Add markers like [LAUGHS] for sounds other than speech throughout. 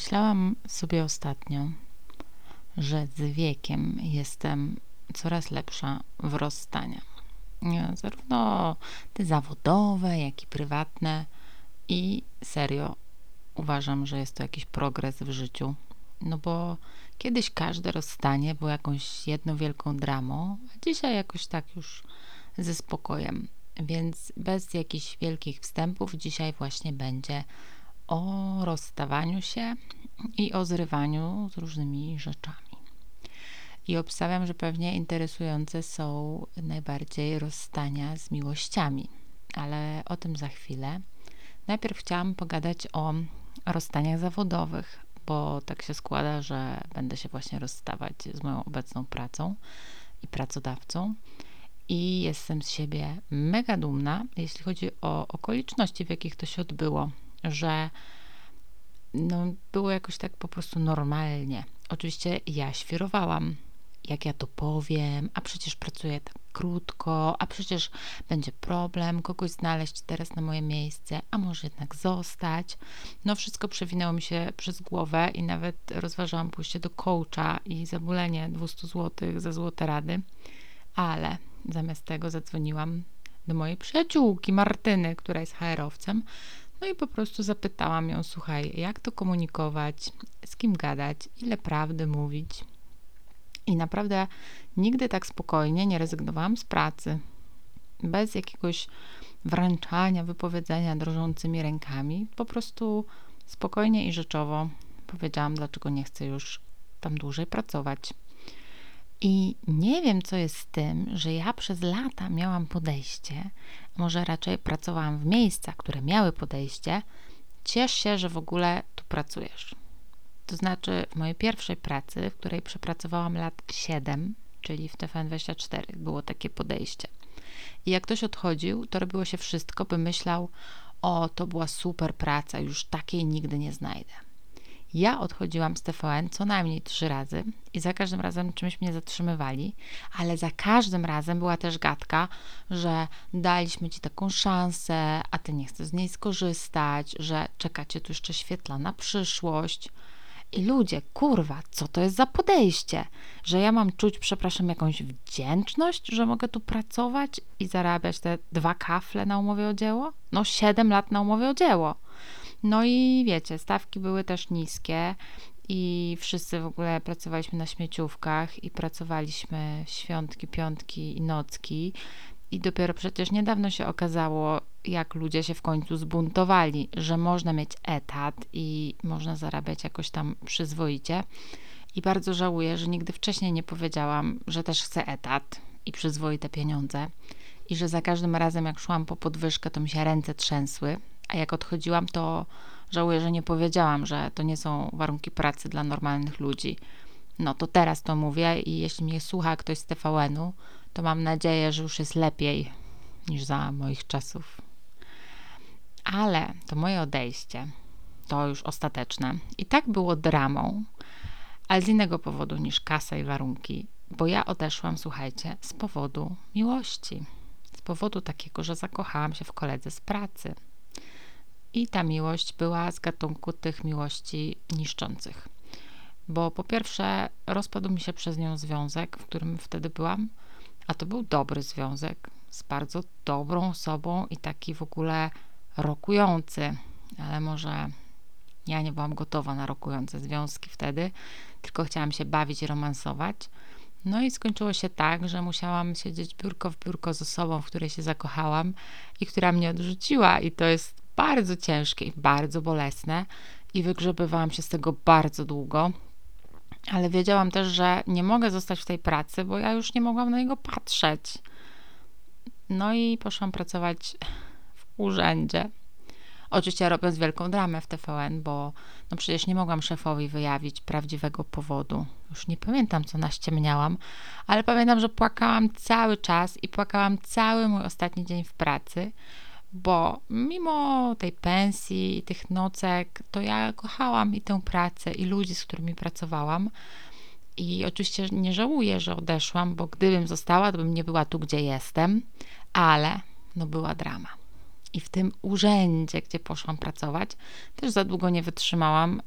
Pomyślałam sobie ostatnio, że z wiekiem jestem coraz lepsza w rozstaniach. Zarówno te zawodowe, jak i prywatne. I serio uważam, że jest to jakiś progres w życiu. No bo kiedyś każde rozstanie było jakąś jedną wielką dramą, a dzisiaj jakoś tak już ze spokojem. Więc bez jakichś wielkich wstępów, dzisiaj właśnie będzie o rozstawaniu się i o zrywaniu z różnymi rzeczami. I obstawiam, że pewnie interesujące są najbardziej rozstania z miłościami, ale o tym za chwilę. Najpierw chciałam pogadać o rozstaniach zawodowych, bo tak się składa, że będę się właśnie rozstawać z moją obecną pracą i pracodawcą. I jestem z siebie mega dumna, jeśli chodzi o okoliczności, w jakich to się odbyło że no, było jakoś tak po prostu normalnie. Oczywiście ja świrowałam, jak ja to powiem, a przecież pracuję tak krótko, a przecież będzie problem kogoś znaleźć teraz na moje miejsce, a może jednak zostać. No wszystko przewinęło mi się przez głowę i nawet rozważałam pójście do coacha i zabulenie 200 zł za złote rady, ale zamiast tego zadzwoniłam do mojej przyjaciółki Martyny, która jest HR-owcem, no i po prostu zapytałam ją, słuchaj, jak to komunikować, z kim gadać, ile prawdy mówić. I naprawdę nigdy tak spokojnie nie rezygnowałam z pracy. Bez jakiegoś wręczania, wypowiedzenia drżącymi rękami. Po prostu spokojnie i rzeczowo powiedziałam, dlaczego nie chcę już tam dłużej pracować. I nie wiem, co jest z tym, że ja przez lata miałam podejście, może raczej pracowałam w miejscach, które miały podejście. Ciesz się, że w ogóle tu pracujesz. To znaczy, w mojej pierwszej pracy, w której przepracowałam lat 7, czyli w TVN24, było takie podejście. I jak ktoś odchodził, to robiło się wszystko, by myślał: O, to była super praca, już takiej nigdy nie znajdę. Ja odchodziłam z TVN co najmniej trzy razy i za każdym razem czymś mnie zatrzymywali, ale za każdym razem była też gadka, że daliśmy ci taką szansę, a ty nie chcesz z niej skorzystać, że czekacie tu jeszcze świetlana przyszłość. I ludzie, kurwa, co to jest za podejście? Że ja mam czuć, przepraszam, jakąś wdzięczność, że mogę tu pracować i zarabiać te dwa kafle na umowie o dzieło? No, siedem lat na umowie o dzieło. No i wiecie, stawki były też niskie i wszyscy w ogóle pracowaliśmy na śmieciówkach i pracowaliśmy świątki, piątki i nocki. I dopiero przecież niedawno się okazało, jak ludzie się w końcu zbuntowali, że można mieć etat i można zarabiać jakoś tam przyzwoicie. I bardzo żałuję, że nigdy wcześniej nie powiedziałam, że też chcę etat i przyzwoite pieniądze. I że za każdym razem, jak szłam po podwyżkę, to mi się ręce trzęsły, a jak odchodziłam, to żałuję, że nie powiedziałam, że to nie są warunki pracy dla normalnych ludzi. No to teraz to mówię i jeśli mnie słucha ktoś z TVN-u, to mam nadzieję, że już jest lepiej niż za moich czasów. Ale to moje odejście, to już ostateczne. I tak było dramą, ale z innego powodu niż kasa i warunki, bo ja odeszłam, słuchajcie, z powodu miłości. Z powodu takiego, że zakochałam się w koledze z pracy. I ta miłość była z gatunku tych miłości niszczących. Bo po pierwsze, rozpadł mi się przez nią związek, w którym wtedy byłam, a to był dobry związek z bardzo dobrą osobą i taki w ogóle rokujący, ale może ja nie byłam gotowa na rokujące związki wtedy, tylko chciałam się bawić i romansować. No i skończyło się tak, że musiałam siedzieć biurko w biurko z osobą, w której się zakochałam i która mnie odrzuciła, i to jest bardzo ciężkie i bardzo bolesne i wygrzebywałam się z tego bardzo długo, ale wiedziałam też, że nie mogę zostać w tej pracy, bo ja już nie mogłam na niego patrzeć. No i poszłam pracować w urzędzie. Oczywiście robiąc wielką dramę w TVN, bo no przecież nie mogłam szefowi wyjawić prawdziwego powodu. Już nie pamiętam, co naściemniałam, ale pamiętam, że płakałam cały czas i płakałam cały mój ostatni dzień w pracy, bo mimo tej pensji tych nocek, to ja kochałam i tę pracę, i ludzi, z którymi pracowałam. I oczywiście nie żałuję, że odeszłam, bo gdybym została, to bym nie była tu, gdzie jestem, ale no była drama. I w tym urzędzie, gdzie poszłam pracować, też za długo nie wytrzymałam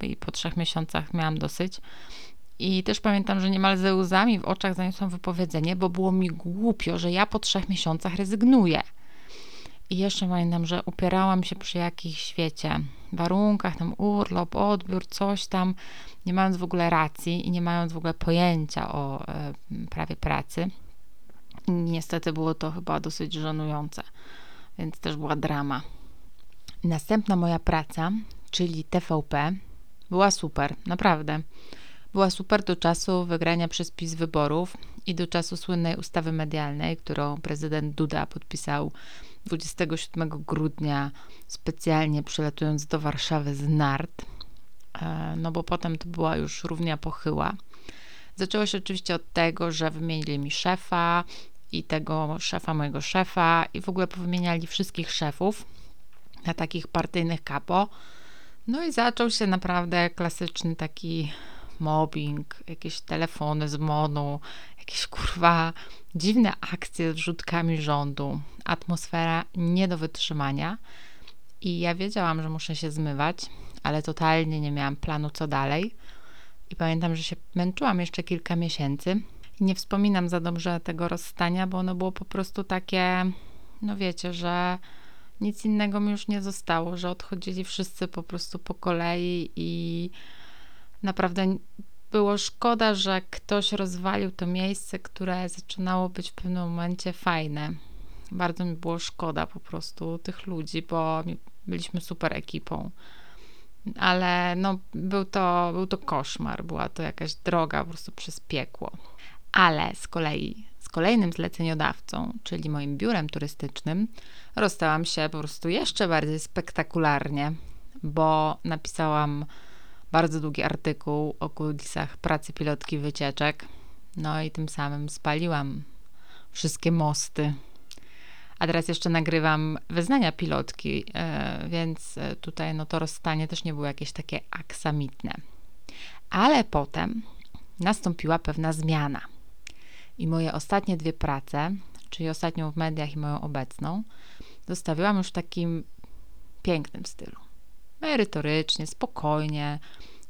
yy, i po trzech miesiącach miałam dosyć. I też pamiętam, że niemal ze łzami w oczach zaniosłam wypowiedzenie, bo było mi głupio, że ja po trzech miesiącach rezygnuję. I jeszcze pamiętam, że upierałam się przy jakichś, wiecie, warunkach, tam urlop, odbiór, coś tam, nie mając w ogóle racji i nie mając w ogóle pojęcia o e, prawie pracy. I niestety było to chyba dosyć żenujące, więc też była drama. Następna moja praca, czyli TVP, była super, naprawdę. Była super do czasu wygrania przez PiS wyborów i do czasu słynnej ustawy medialnej, którą prezydent Duda podpisał 27 grudnia, specjalnie przylatując do Warszawy z nart, e, no bo potem to była już równia pochyła. Zaczęło się oczywiście od tego, że wymienili mi szefa i tego szefa mojego szefa i w ogóle powymieniali wszystkich szefów na takich partyjnych kapo. No i zaczął się naprawdę klasyczny taki mobbing, jakieś telefony z MONU, jakieś kurwa dziwne akcje z rzutkami rządu, atmosfera nie do wytrzymania. I ja wiedziałam, że muszę się zmywać, ale totalnie nie miałam planu, co dalej. I pamiętam, że się męczyłam jeszcze kilka miesięcy. I nie wspominam za dobrze tego rozstania, bo ono było po prostu takie, no wiecie, że nic innego mi już nie zostało, że odchodzili wszyscy po prostu po kolei i naprawdę było szkoda, że ktoś rozwalił to miejsce, które zaczynało być w pewnym momencie fajne. Bardzo mi było szkoda po prostu tych ludzi, bo byliśmy super ekipą. Ale no, był, to, był to koszmar, była to jakaś droga po prostu przez piekło. Ale z kolei z kolejnym zleceniodawcą, czyli moim biurem turystycznym, rozstałam się po prostu jeszcze bardziej spektakularnie, bo napisałam bardzo długi artykuł o kulisach pracy pilotki wycieczek. No i tym samym spaliłam wszystkie mosty. A teraz jeszcze nagrywam wyznania pilotki, e, więc e, tutaj no to rozstanie też nie było jakieś takie aksamitne. Ale potem nastąpiła pewna zmiana. I moje ostatnie dwie prace, czyli ostatnią w mediach i moją obecną, zostawiłam już w takim pięknym stylu merytorycznie, spokojnie,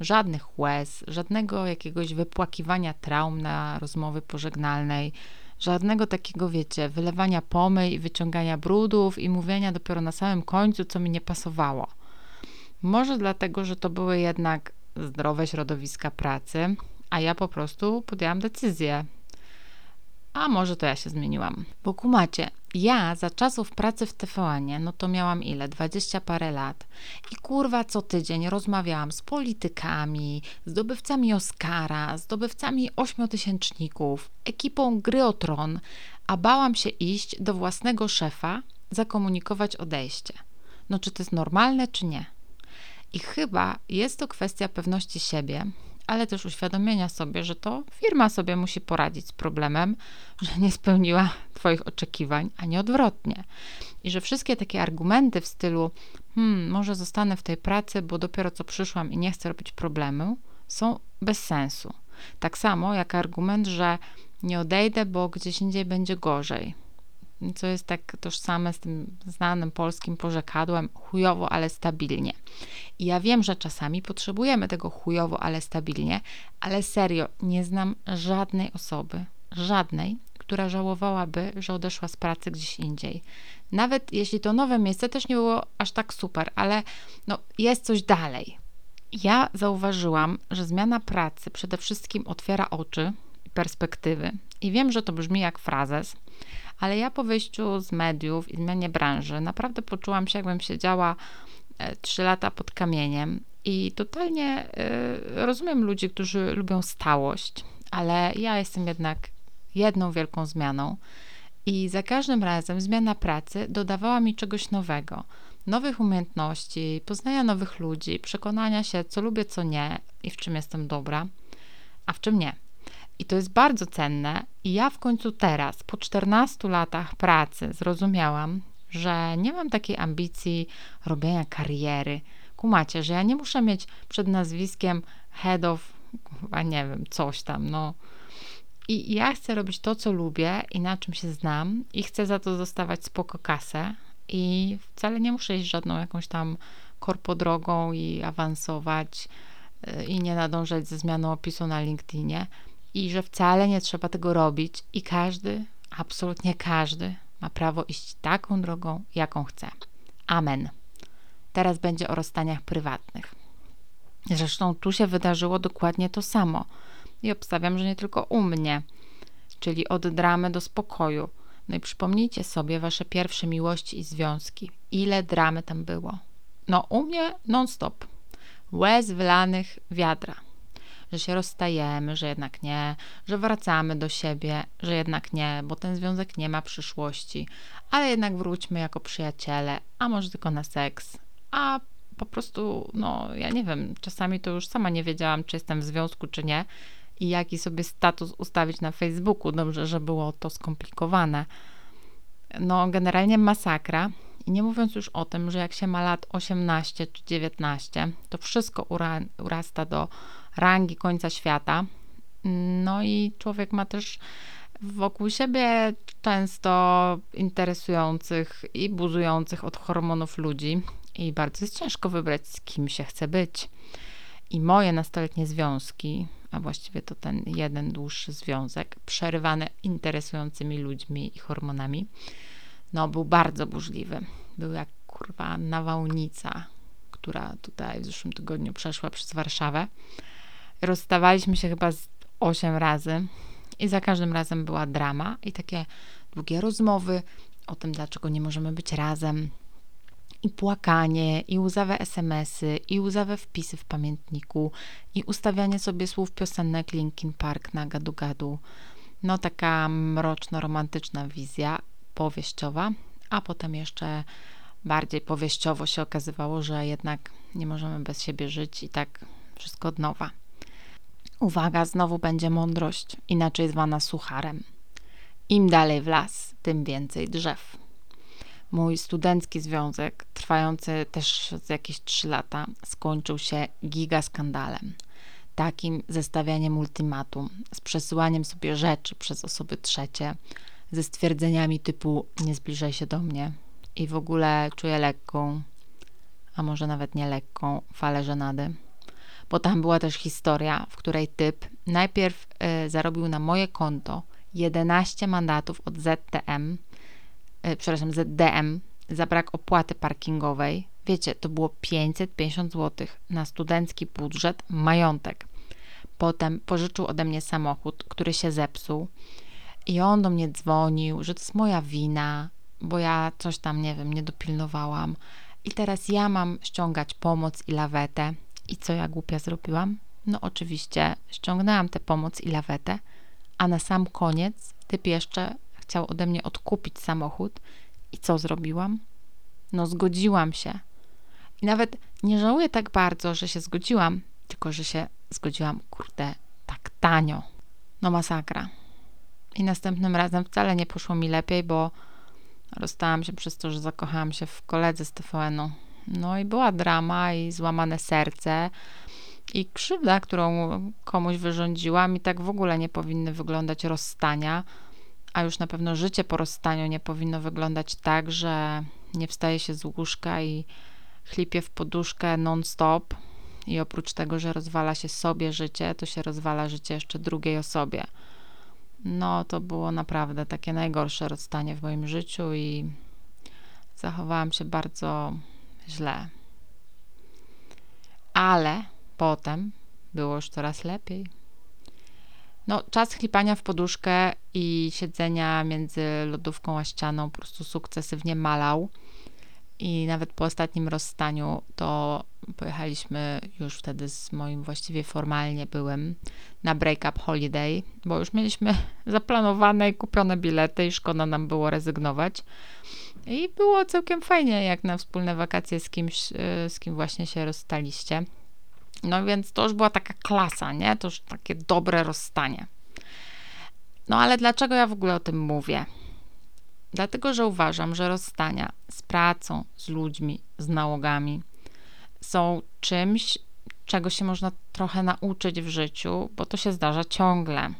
żadnych łez, żadnego jakiegoś wypłakiwania traum na rozmowy pożegnalnej, żadnego takiego, wiecie, wylewania pomyj i wyciągania brudów i mówienia dopiero na samym końcu, co mi nie pasowało. Może dlatego, że to były jednak zdrowe środowiska pracy, a ja po prostu podjęłam decyzję, a może to ja się zmieniłam. Bo kumacie, ja za czasów pracy w tvn no to miałam ile? 20 parę lat. I kurwa co tydzień rozmawiałam z politykami, zdobywcami Oscara, zdobywcami ośmiotysięczników, ekipą Gry o Tron, a bałam się iść do własnego szefa, zakomunikować odejście. No czy to jest normalne, czy nie? I chyba jest to kwestia pewności siebie, ale też uświadomienia sobie, że to firma sobie musi poradzić z problemem, że nie spełniła Twoich oczekiwań, a nie odwrotnie. I że wszystkie takie argumenty w stylu, hmm, może zostanę w tej pracy, bo dopiero co przyszłam i nie chcę robić problemu, są bez sensu. Tak samo jak argument, że nie odejdę, bo gdzieś indziej będzie gorzej co jest tak tożsame z tym znanym polskim porzekadłem chujowo, ale stabilnie. I ja wiem, że czasami potrzebujemy tego chujowo, ale stabilnie, ale serio, nie znam żadnej osoby, żadnej, która żałowałaby, że odeszła z pracy gdzieś indziej. Nawet jeśli to nowe miejsce też nie było aż tak super, ale no, jest coś dalej. Ja zauważyłam, że zmiana pracy przede wszystkim otwiera oczy i perspektywy. I wiem, że to brzmi jak frazes, ale ja po wyjściu z mediów i zmianie branży naprawdę poczułam się, jakbym siedziała e, trzy lata pod kamieniem i totalnie y, rozumiem ludzi, którzy lubią stałość, ale ja jestem jednak jedną wielką zmianą i za każdym razem zmiana pracy dodawała mi czegoś nowego. Nowych umiejętności, poznania nowych ludzi, przekonania się, co lubię, co nie i w czym jestem dobra, a w czym nie. I to jest bardzo cenne. I ja w końcu teraz, po 14 latach pracy, zrozumiałam, że nie mam takiej ambicji robienia kariery. Kumacie, że ja nie muszę mieć przed nazwiskiem head of, a nie wiem, coś tam, no. I ja chcę robić to, co lubię i na czym się znam, i chcę za to dostawać spoko kasę, i wcale nie muszę iść żadną jakąś tam korpodrogą i awansować y, i nie nadążać ze zmianą opisu na LinkedInie i że wcale nie trzeba tego robić i każdy, absolutnie każdy ma prawo iść taką drogą, jaką chce. Amen. Teraz będzie o rozstaniach prywatnych. Zresztą tu się wydarzyło dokładnie to samo. I obstawiam, że nie tylko u mnie, czyli od dramy do spokoju. No i przypomnijcie sobie wasze pierwsze miłości i związki. Ile dramy tam było? No, u mnie non-stop. Łez wylanych wiadra. Że się rozstajemy, że jednak nie, że wracamy do siebie, że jednak nie, bo ten związek nie ma przyszłości, ale jednak wróćmy jako przyjaciele, a może tylko na seks, a po prostu, no, ja nie wiem, czasami to już sama nie wiedziałam, czy jestem w związku, czy nie i jaki sobie status ustawić na Facebooku. Dobrze, że było to skomplikowane. No, generalnie masakra. I nie mówiąc już o tym, że jak się ma lat 18 czy 19, to wszystko ura, urasta do rangi końca świata. No i człowiek ma też wokół siebie często interesujących i buzujących od hormonów ludzi, i bardzo jest ciężko wybrać, z kim się chce być. I moje nastoletnie związki, a właściwie to ten jeden dłuższy związek, przerywany interesującymi ludźmi i hormonami, no był bardzo burzliwy. Był jak kurwa nawałnica, która tutaj w zeszłym tygodniu przeszła przez Warszawę. Rozstawaliśmy się chyba z 8 razy i za każdym razem była drama i takie długie rozmowy o tym, dlaczego nie możemy być razem, i płakanie, i łzawe SMS-y, i łzawe wpisy w pamiętniku, i ustawianie sobie słów piosenek Linkin Park na gadu-gadu. No taka mroczno-romantyczna wizja powieściowa, a potem jeszcze bardziej powieściowo się okazywało, że jednak nie możemy bez siebie żyć i tak wszystko od nowa. Uwaga, znowu będzie mądrość, inaczej zwana sucharem. Im dalej w las, tym więcej drzew. Mój studencki związek, trwający też jakieś 3 lata, skończył się gigaskandalem. Takim zestawianiem ultimatum, z przesyłaniem sobie rzeczy przez osoby trzecie, ze stwierdzeniami typu nie zbliżaj się do mnie i w ogóle czuję lekką, a może nawet nie lekką falę żenady. Bo tam była też historia, w której typ najpierw y, zarobił na moje konto 11 mandatów od ZTM, E, przepraszam, ZDM za brak opłaty parkingowej. Wiecie, to było 550 zł na studencki budżet, majątek. Potem pożyczył ode mnie samochód, który się zepsuł. I on do mnie dzwonił, że to jest moja wina, bo ja coś tam, nie wiem, nie dopilnowałam. I teraz ja mam ściągać pomoc i lawetę. I co ja głupia zrobiłam? No oczywiście ściągnęłam tę pomoc i lawetę, a na sam koniec typ jeszcze chciał ode mnie odkupić samochód. I co zrobiłam? No, zgodziłam się. I nawet nie żałuję tak bardzo, że się zgodziłam, tylko że się zgodziłam, kurde, tak tanio. No, masakra. I następnym razem wcale nie poszło mi lepiej, bo rozstałam się przez to, że zakochałam się w koledze z TVN-u. No i była drama i złamane serce i krzywda, którą komuś wyrządziłam i tak w ogóle nie powinny wyglądać rozstania a już na pewno życie po rozstaniu nie powinno wyglądać tak, że nie wstaje się z łóżka i chlipie w poduszkę non-stop i oprócz tego, że rozwala się sobie życie, to się rozwala życie jeszcze drugiej osobie. No, to było naprawdę takie najgorsze rozstanie w moim życiu i zachowałam się bardzo źle. Ale potem było już coraz lepiej. No, czas chlipania w poduszkę i siedzenia między lodówką a ścianą po prostu sukcesywnie malał. I nawet po ostatnim rozstaniu to pojechaliśmy już wtedy z moim właściwie formalnie byłem na break-up holiday, bo już mieliśmy [LAUGHS] zaplanowane i kupione bilety i szkoda nam było rezygnować. I było całkiem fajnie, jak na wspólne wakacje z kimś, y, z kim właśnie się rozstaliście. No więc to już była taka klasa, nie? To już takie dobre rozstanie. No ale dlaczego ja w ogóle o tym mówię? Dlatego, że uważam, że rozstania z pracą, z ludźmi, z nałogami są czymś, czego się można trochę nauczyć w życiu, bo to się zdarza ciągle.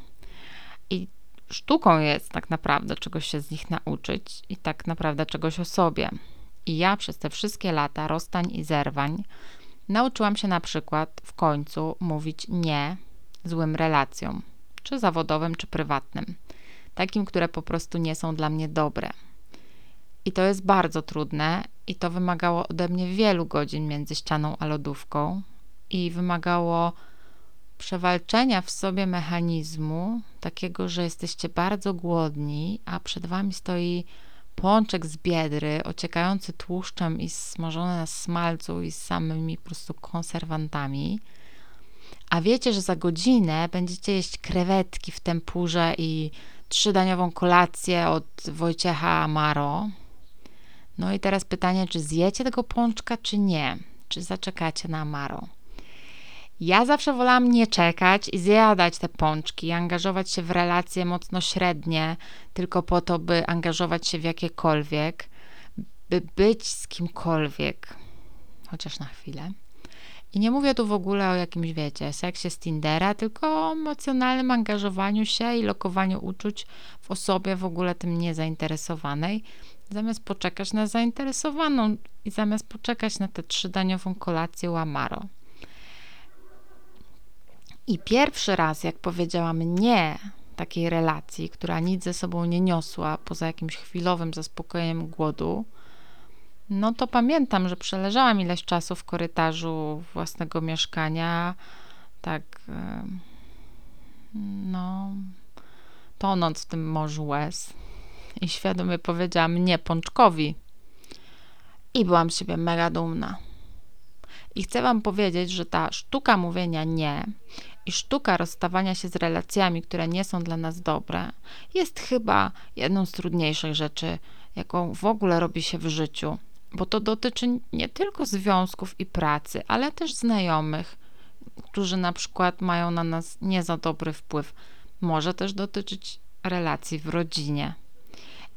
I sztuką jest tak naprawdę czegoś się z nich nauczyć i tak naprawdę czegoś o sobie. I ja przez te wszystkie lata rozstań i zerwań nauczyłam się na przykład w końcu mówić nie złym relacjom, czy zawodowym, czy prywatnym, takim, które po prostu nie są dla mnie dobre. I to jest bardzo trudne, i to wymagało ode mnie wielu godzin między ścianą a lodówką, i wymagało przewalczenia w sobie mechanizmu takiego, że jesteście bardzo głodni, a przed wami stoi pączek z biedry, ociekający tłuszczem i smażony na smalcu i z samymi po prostu konserwantami. A wiecie, że za godzinę będziecie jeść krewetki w tempurze i trzydaniową kolację od Wojciecha Amaro. No i teraz pytanie, czy zjecie tego pączka, czy nie? Czy zaczekacie na Amaro? Ja zawsze wolałam nie czekać i zjadać te pączki, angażować się w relacje mocno średnie, tylko po to, by angażować się w jakiekolwiek, by być z kimkolwiek, chociaż na chwilę. I nie mówię tu w ogóle o jakimś, wiecie, seksie z Tindera, tylko o emocjonalnym angażowaniu się i lokowaniu uczuć w osobie w ogóle tym niezainteresowanej, zamiast poczekać na zainteresowaną i zamiast poczekać na tę trzydaniową kolację Łamaro. I pierwszy raz, jak powiedziałam nie takiej relacji, która nic ze sobą nie niosła poza jakimś chwilowym zaspokojeniem głodu, no to pamiętam, że przeleżałam ileś czasu w korytarzu własnego mieszkania, tak, no, tonąc w tym morzu łez. I świadomie powiedziałam nie pączkowi. I byłam z siebie mega dumna. I chcę Wam powiedzieć, że ta sztuka mówienia nie i sztuka rozstawania się z relacjami, które nie są dla nas dobre, jest chyba jedną z trudniejszych rzeczy, jaką w ogóle robi się w życiu, bo to dotyczy nie tylko związków i pracy, ale też znajomych, którzy na przykład mają na nas nie za dobry wpływ. Może też dotyczyć relacji w rodzinie.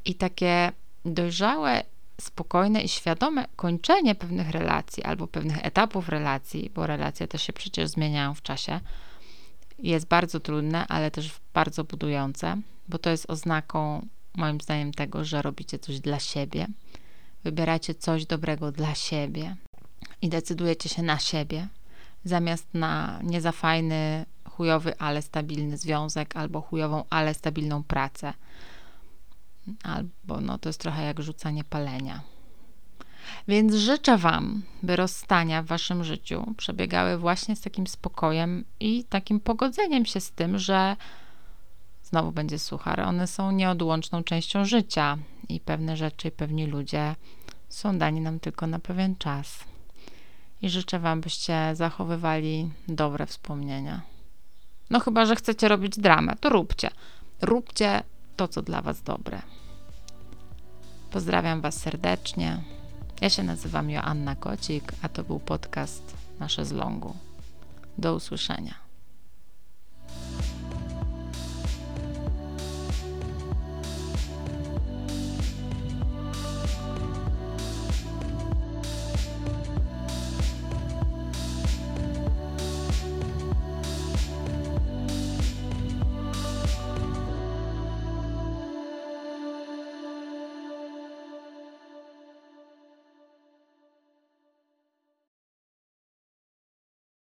I takie dojrzałe spokojne i świadome kończenie pewnych relacji albo pewnych etapów relacji, bo relacje też się przecież zmieniają w czasie, jest bardzo trudne, ale też bardzo budujące, bo to jest oznaką, moim zdaniem, tego, że robicie coś dla siebie, wybieracie coś dobrego dla siebie i decydujecie się na siebie, zamiast na nie za fajny, chujowy, ale stabilny związek albo chujową, ale stabilną pracę albo no to jest trochę jak rzucanie palenia. Więc życzę Wam, by rozstania w Waszym życiu przebiegały właśnie z takim spokojem i takim pogodzeniem się z tym, że znowu będzie suchar. One są nieodłączną częścią życia i pewne rzeczy i pewni ludzie są dani nam tylko na pewien czas. I życzę Wam, byście zachowywali dobre wspomnienia. No chyba, że chcecie robić dramę, to róbcie. Róbcie to, co dla Was dobre. Pozdrawiam Was serdecznie. Ja się nazywam Joanna Kocik, a to był podcast Nasze z Longu. Do usłyszenia.